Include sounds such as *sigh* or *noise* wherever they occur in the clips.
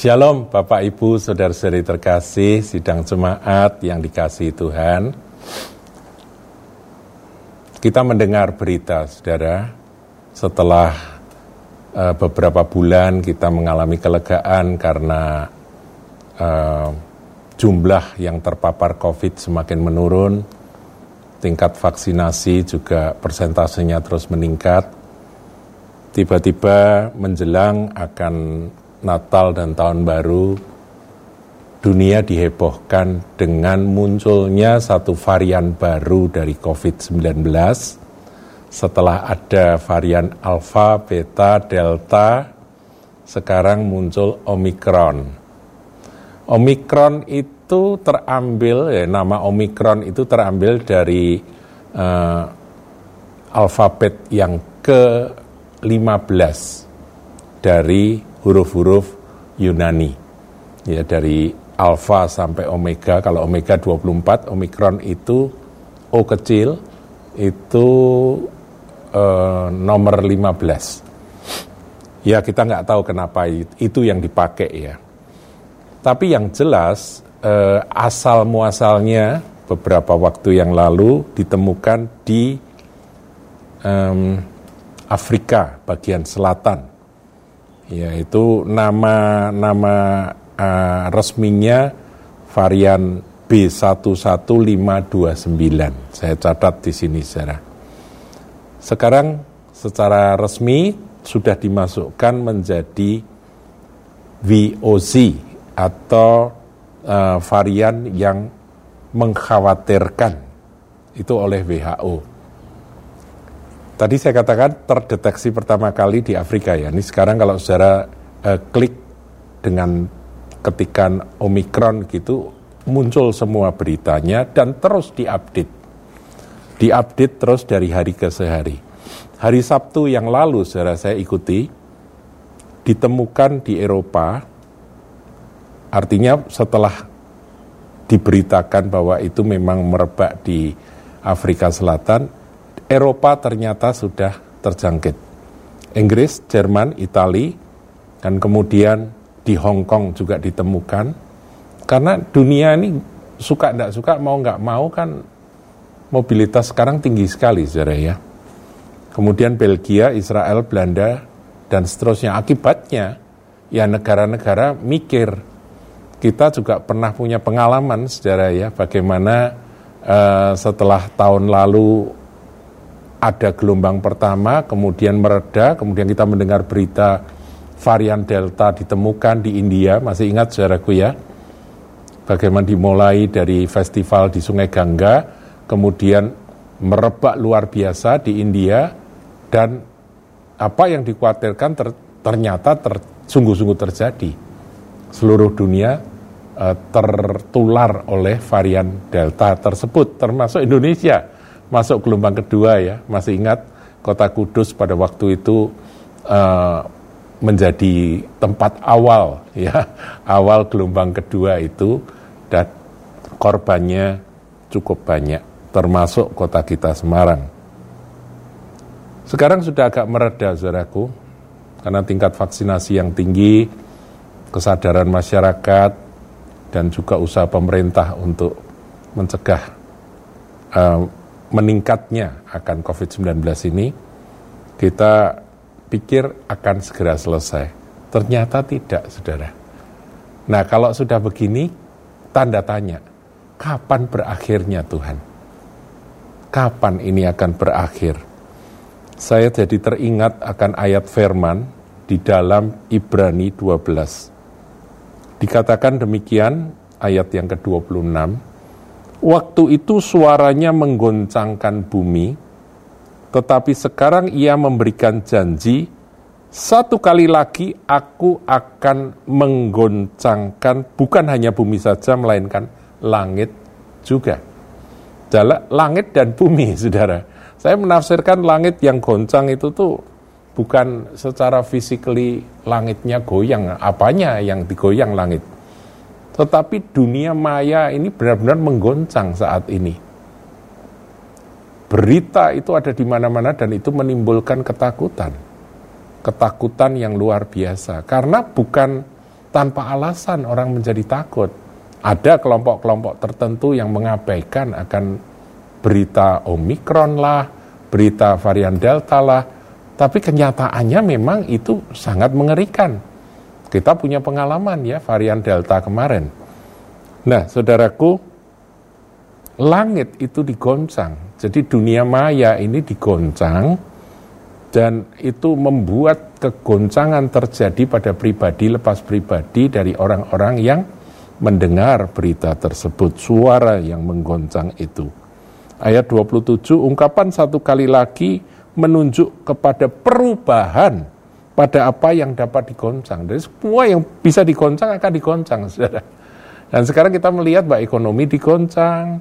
Shalom Bapak Ibu Saudara-saudari terkasih Sidang Jemaat yang dikasih Tuhan. Kita mendengar berita saudara Setelah uh, beberapa bulan kita mengalami kelegaan karena uh, Jumlah yang terpapar COVID semakin menurun. Tingkat vaksinasi juga persentasenya terus meningkat. Tiba-tiba menjelang akan Natal dan Tahun Baru, dunia dihebohkan dengan munculnya satu varian baru dari COVID-19 setelah ada varian Alpha, Beta, Delta, sekarang muncul Omikron. Omikron itu terambil, ya, nama Omikron itu terambil dari uh, alfabet yang ke-15 dari huruf-huruf Yunani. Ya dari alfa sampai omega, kalau omega 24, omikron itu O kecil itu eh, nomor 15. Ya kita nggak tahu kenapa itu yang dipakai ya. Tapi yang jelas eh, asal muasalnya beberapa waktu yang lalu ditemukan di um, Afrika bagian selatan Ya, itu nama nama uh, resminya varian B11529. Saya catat di sini saudara. Sekarang secara resmi sudah dimasukkan menjadi VOC atau uh, varian yang mengkhawatirkan itu oleh WHO. Tadi saya katakan terdeteksi pertama kali di Afrika ya. Ini sekarang kalau saudara uh, klik dengan ketikan Omikron gitu muncul semua beritanya dan terus diupdate. Diupdate terus dari hari ke sehari. Hari Sabtu yang lalu saudara saya ikuti ditemukan di Eropa artinya setelah diberitakan bahwa itu memang merebak di Afrika Selatan Eropa ternyata sudah terjangkit. Inggris, Jerman, Itali, dan kemudian di Hong Kong juga ditemukan. Karena dunia ini suka tidak suka, mau nggak mau kan mobilitas sekarang tinggi sekali, saudara ya. Kemudian Belgia, Israel, Belanda, dan seterusnya. Akibatnya, ya negara-negara mikir. Kita juga pernah punya pengalaman, saudara ya, bagaimana uh, setelah tahun lalu ada gelombang pertama, kemudian mereda, kemudian kita mendengar berita varian Delta ditemukan di India, masih ingat saudaraku ya? Bagaimana dimulai dari festival di Sungai Gangga, kemudian merebak luar biasa di India, dan apa yang dikhawatirkan ter, ternyata ter, sungguh-sungguh terjadi. Seluruh dunia uh, tertular oleh varian Delta tersebut, termasuk Indonesia masuk gelombang kedua ya. Masih ingat kota Kudus pada waktu itu uh, menjadi tempat awal *laughs* ya, awal gelombang kedua itu dan korbannya cukup banyak, termasuk kota kita Semarang. Sekarang sudah agak mereda, saudaraku, karena tingkat vaksinasi yang tinggi, kesadaran masyarakat, dan juga usaha pemerintah untuk mencegah uh, meningkatnya akan COVID-19 ini, kita pikir akan segera selesai. Ternyata tidak, saudara. Nah, kalau sudah begini, tanda tanya, kapan berakhirnya Tuhan? Kapan ini akan berakhir? Saya jadi teringat akan ayat firman di dalam Ibrani 12. Dikatakan demikian, ayat yang ke-26, Waktu itu suaranya menggoncangkan bumi, tetapi sekarang ia memberikan janji, satu kali lagi aku akan menggoncangkan bukan hanya bumi saja, melainkan langit juga. Jala, langit dan bumi, *laughs* saudara. Saya menafsirkan langit yang goncang itu tuh bukan secara physically langitnya goyang, apanya yang digoyang langit tetapi dunia maya ini benar-benar menggoncang saat ini. Berita itu ada di mana-mana dan itu menimbulkan ketakutan. Ketakutan yang luar biasa. Karena bukan tanpa alasan orang menjadi takut. Ada kelompok-kelompok tertentu yang mengabaikan akan berita Omikron lah, berita varian Delta lah, tapi kenyataannya memang itu sangat mengerikan. Kita punya pengalaman ya varian Delta kemarin. Nah, saudaraku, langit itu digoncang. Jadi dunia maya ini digoncang dan itu membuat kegoncangan terjadi pada pribadi lepas pribadi dari orang-orang yang mendengar berita tersebut, suara yang menggoncang itu. Ayat 27, ungkapan satu kali lagi menunjuk kepada perubahan pada apa yang dapat digoncang. Jadi semua yang bisa digoncang akan digoncang, saudara. Dan sekarang kita melihat bahwa ekonomi digoncang,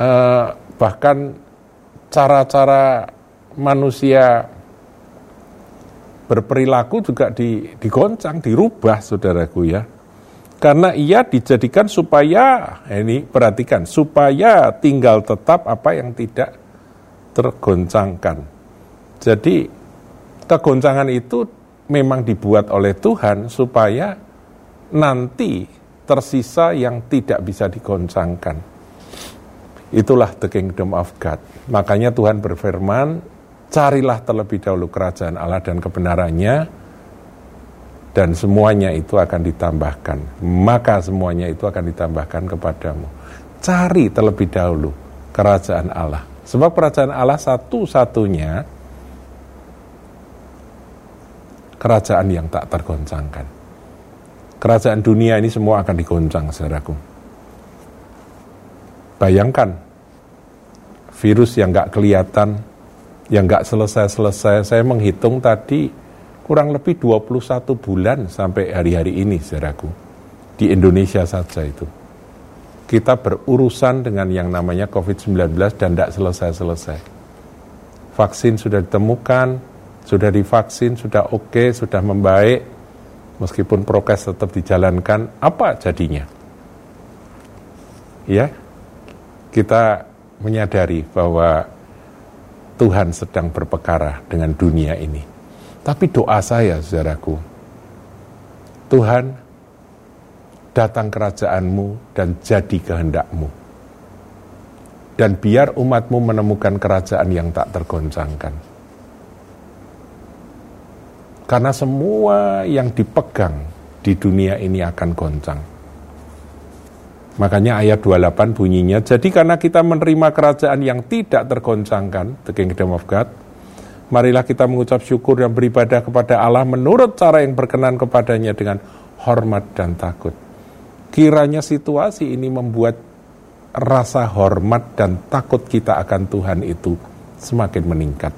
eh, bahkan cara-cara manusia berperilaku juga di, digoncang, dirubah, saudaraku ya. Karena ia dijadikan supaya, ini perhatikan, supaya tinggal tetap apa yang tidak tergoncangkan. Jadi kegoncangan itu memang dibuat oleh Tuhan supaya nanti tersisa yang tidak bisa digoncangkan. Itulah the kingdom of God. Makanya Tuhan berfirman, carilah terlebih dahulu kerajaan Allah dan kebenarannya, dan semuanya itu akan ditambahkan. Maka semuanya itu akan ditambahkan kepadamu. Cari terlebih dahulu kerajaan Allah. Sebab kerajaan Allah satu-satunya kerajaan yang tak tergoncangkan. Kerajaan dunia ini semua akan digoncang, saudaraku. Bayangkan, virus yang gak kelihatan, yang nggak selesai-selesai. Saya menghitung tadi kurang lebih 21 bulan sampai hari-hari ini, saudaraku. Di Indonesia saja itu. Kita berurusan dengan yang namanya COVID-19 dan tidak selesai-selesai. Vaksin sudah ditemukan, sudah divaksin, sudah oke, okay, sudah membaik, meskipun prokes tetap dijalankan, apa jadinya? Ya, kita menyadari bahwa Tuhan sedang berpekara dengan dunia ini. Tapi doa saya, saudaraku, Tuhan, datang kerajaanmu dan jadi kehendakmu. Dan biar umatmu menemukan kerajaan yang tak tergoncangkan. Karena semua yang dipegang di dunia ini akan goncang Makanya ayat 28 bunyinya, jadi karena kita menerima kerajaan yang tidak tergoncangkan, the kingdom of God, marilah kita mengucap syukur dan beribadah kepada Allah menurut cara yang berkenan kepadanya dengan hormat dan takut. Kiranya situasi ini membuat rasa hormat dan takut kita akan Tuhan itu semakin meningkat.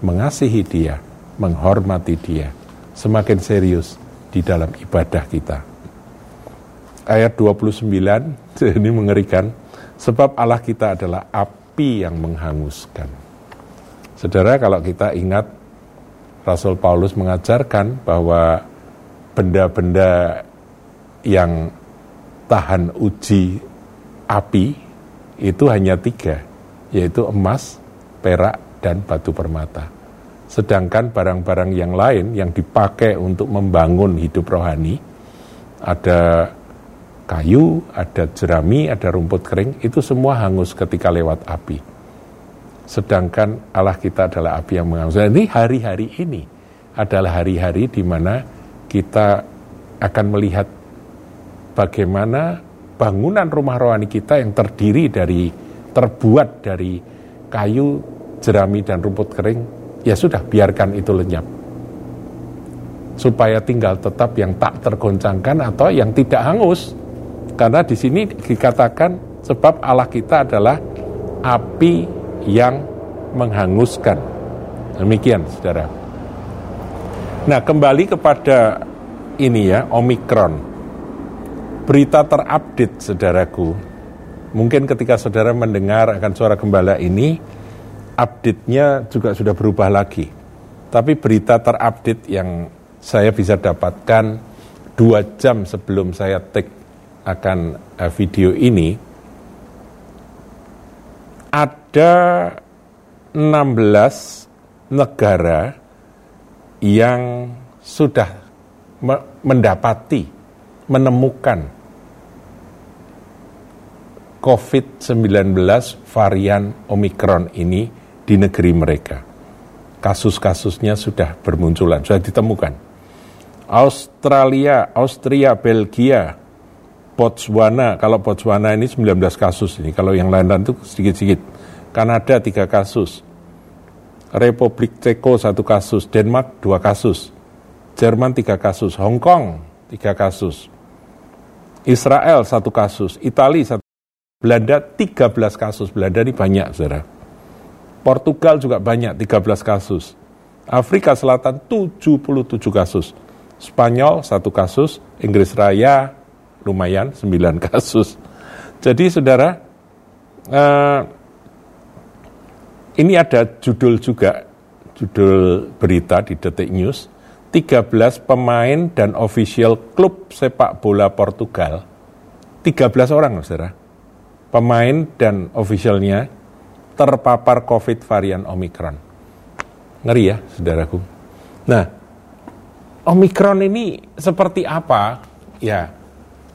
Mengasihi dia, menghormati dia, semakin serius di dalam ibadah kita ayat 29 *laughs* ini mengerikan sebab Allah kita adalah api yang menghanguskan. Saudara kalau kita ingat Rasul Paulus mengajarkan bahwa benda-benda yang tahan uji api itu hanya tiga, yaitu emas, perak, dan batu permata. Sedangkan barang-barang yang lain yang dipakai untuk membangun hidup rohani, ada kayu, ada jerami, ada rumput kering, itu semua hangus ketika lewat api. Sedangkan Allah kita adalah api yang mengangus. Jadi hari-hari ini adalah hari-hari di mana kita akan melihat bagaimana bangunan rumah rohani kita yang terdiri dari terbuat dari kayu, jerami dan rumput kering, ya sudah biarkan itu lenyap. Supaya tinggal tetap yang tak tergoncangkan atau yang tidak hangus. Karena di sini dikatakan sebab Allah kita adalah api yang menghanguskan. Demikian, saudara. Nah, kembali kepada ini ya, Omikron. Berita terupdate, saudaraku. Mungkin ketika saudara mendengar akan suara gembala ini, update-nya juga sudah berubah lagi. Tapi berita terupdate yang saya bisa dapatkan dua jam sebelum saya take akan uh, video ini ada 16 negara yang sudah mendapati, menemukan COVID-19 varian Omikron ini di negeri mereka. Kasus-kasusnya sudah bermunculan, sudah ditemukan. Australia, Austria, Belgia, Botswana, kalau Botswana ini 19 kasus ini, kalau yang lain-lain itu sedikit-sedikit. Kanada 3 kasus, Republik Ceko satu kasus, Denmark dua kasus, Jerman tiga kasus, Hong Kong tiga kasus, Israel satu kasus, Italia satu Belanda 13 kasus, Belanda ini banyak saudara. Portugal juga banyak 13 kasus. Afrika Selatan 77 kasus. Spanyol satu kasus, Inggris Raya lumayan 9 *laughs* kasus. Jadi saudara, eh, ini ada judul juga, judul berita di Detik News, 13 pemain dan official klub sepak bola Portugal, 13 orang, saudara, pemain dan officialnya terpapar COVID varian Omikron. Ngeri ya, saudaraku. Nah, Omikron ini seperti apa? Ya,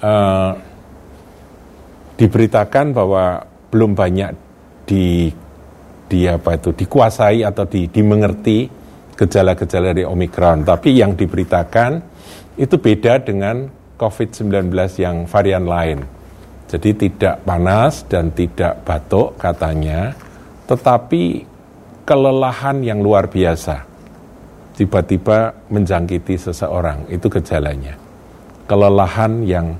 eh, diberitakan bahwa belum banyak di di apa itu dikuasai atau di, dimengerti gejala-gejala dari Omikron. Tapi yang diberitakan itu beda dengan COVID-19 yang varian lain. Jadi tidak panas dan tidak batuk katanya, tetapi kelelahan yang luar biasa. Tiba-tiba menjangkiti seseorang, itu gejalanya. Kelelahan yang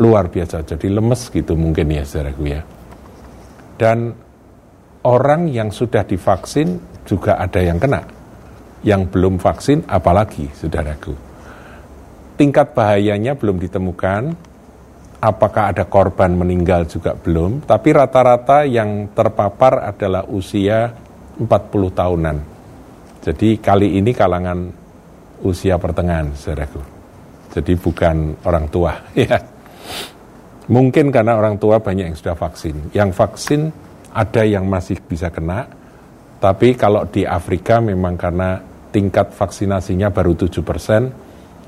luar biasa, jadi lemes gitu mungkin ya saudaraku ya. Dan orang yang sudah divaksin juga ada yang kena. Yang belum vaksin apalagi, saudaraku. Tingkat bahayanya belum ditemukan, apakah ada korban meninggal juga belum, tapi rata-rata yang terpapar adalah usia 40 tahunan. Jadi kali ini kalangan usia pertengahan, saudaraku. Jadi bukan orang tua, *laughs* ya. Mungkin karena orang tua banyak yang sudah vaksin. Yang vaksin ada yang masih bisa kena, tapi kalau di Afrika memang karena tingkat vaksinasinya baru 7 persen,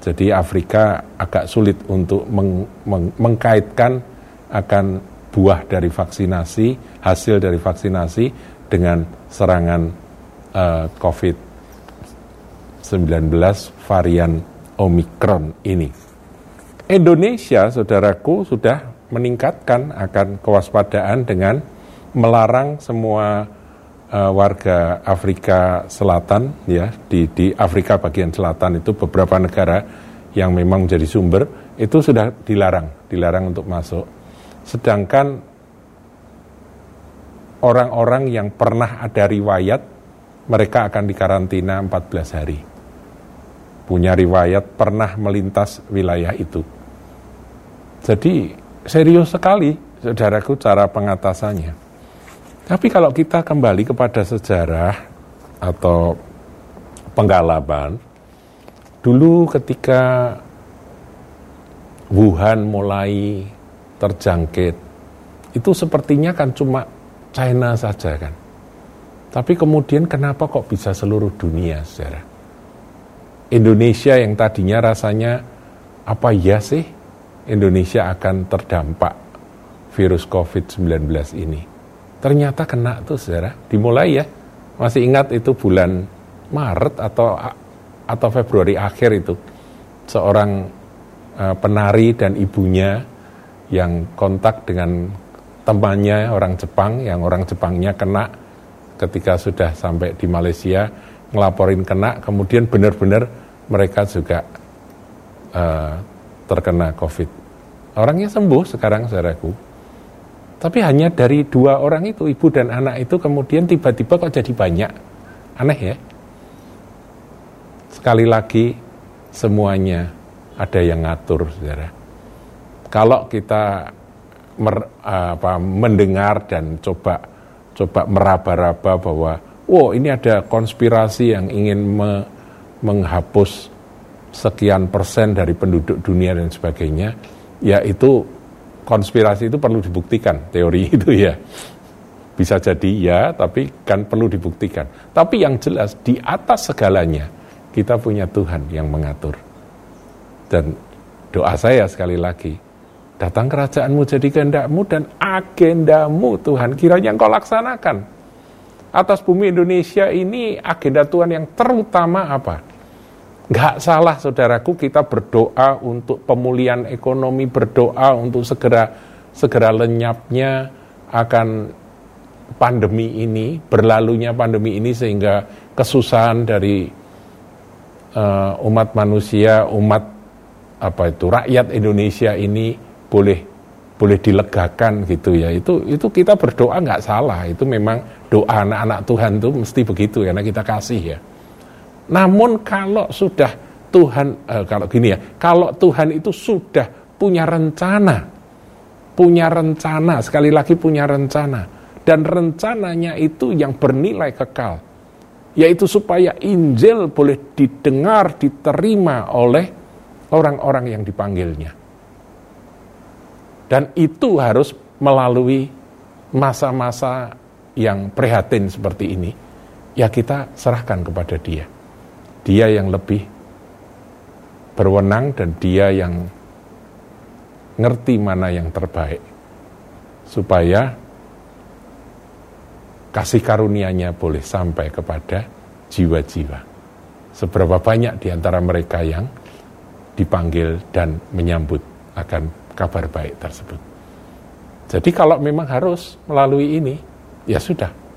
jadi Afrika agak sulit untuk meng, meng, mengkaitkan akan buah dari vaksinasi, hasil dari vaksinasi dengan serangan uh, COVID-19 varian Omikron ini. Indonesia, saudaraku, sudah meningkatkan akan kewaspadaan dengan melarang semua uh, warga Afrika Selatan ya di di Afrika bagian selatan itu beberapa negara yang memang menjadi sumber itu sudah dilarang, dilarang untuk masuk. Sedangkan orang-orang yang pernah ada riwayat mereka akan dikarantina 14 hari. Punya riwayat pernah melintas wilayah itu. Jadi serius sekali saudaraku cara pengatasannya. Tapi kalau kita kembali kepada sejarah atau penggalaban, dulu ketika Wuhan mulai terjangkit, itu sepertinya kan cuma China saja kan. Tapi kemudian kenapa kok bisa seluruh dunia sejarah? Indonesia yang tadinya rasanya apa ya sih Indonesia akan terdampak virus COVID-19 ini? Ternyata kena tuh saudara, dimulai ya. Masih ingat itu bulan Maret atau atau Februari akhir itu. Seorang uh, penari dan ibunya yang kontak dengan temannya orang Jepang, yang orang Jepangnya kena ketika sudah sampai di Malaysia, ngelaporin kena, kemudian benar-benar mereka juga uh, terkena COVID. Orangnya sembuh sekarang saudaraku tapi hanya dari dua orang itu, ibu dan anak itu kemudian tiba-tiba kok jadi banyak. Aneh ya. Sekali lagi semuanya ada yang ngatur, saudara. Kalau kita mer, apa, mendengar dan coba coba meraba-raba bahwa, wow ini ada konspirasi yang ingin me, menghapus sekian persen dari penduduk dunia dan sebagainya, ya itu konspirasi itu perlu dibuktikan, teori *laughs* itu ya. Bisa jadi ya, tapi kan perlu dibuktikan. Tapi yang jelas di atas segalanya kita punya Tuhan yang mengatur. Dan doa saya sekali lagi, datang kerajaanmu jadi kehendakmu dan agendamu Tuhan kiranya engkau laksanakan. Atas bumi Indonesia ini agenda Tuhan yang terutama apa? Gak salah saudaraku kita berdoa untuk pemulihan ekonomi, berdoa untuk segera segera lenyapnya akan pandemi ini, berlalunya pandemi ini sehingga kesusahan dari uh, umat manusia, umat apa itu rakyat Indonesia ini boleh boleh dilegakan gitu ya. Itu itu kita berdoa nggak salah. Itu memang doa anak-anak Tuhan itu mesti begitu karena kita kasih ya. Namun kalau sudah Tuhan uh, kalau gini ya, kalau Tuhan itu sudah punya rencana, punya rencana sekali lagi punya rencana dan rencananya itu yang bernilai kekal yaitu supaya Injil boleh didengar, diterima oleh orang-orang yang dipanggilnya. Dan itu harus melalui masa-masa yang prihatin seperti ini, ya kita serahkan kepada dia. Dia yang lebih berwenang dan dia yang ngerti mana yang terbaik. Supaya kasih karunia-Nya boleh sampai kepada jiwa-jiwa. Seberapa banyak di antara mereka yang dipanggil dan menyambut akan kabar baik tersebut. Jadi kalau memang harus melalui ini, ya sudah.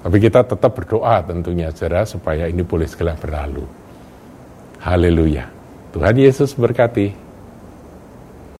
Tapi kita tetap berdoa tentunya saudara supaya ini boleh segera berlalu. Haleluya. Tuhan Yesus berkati.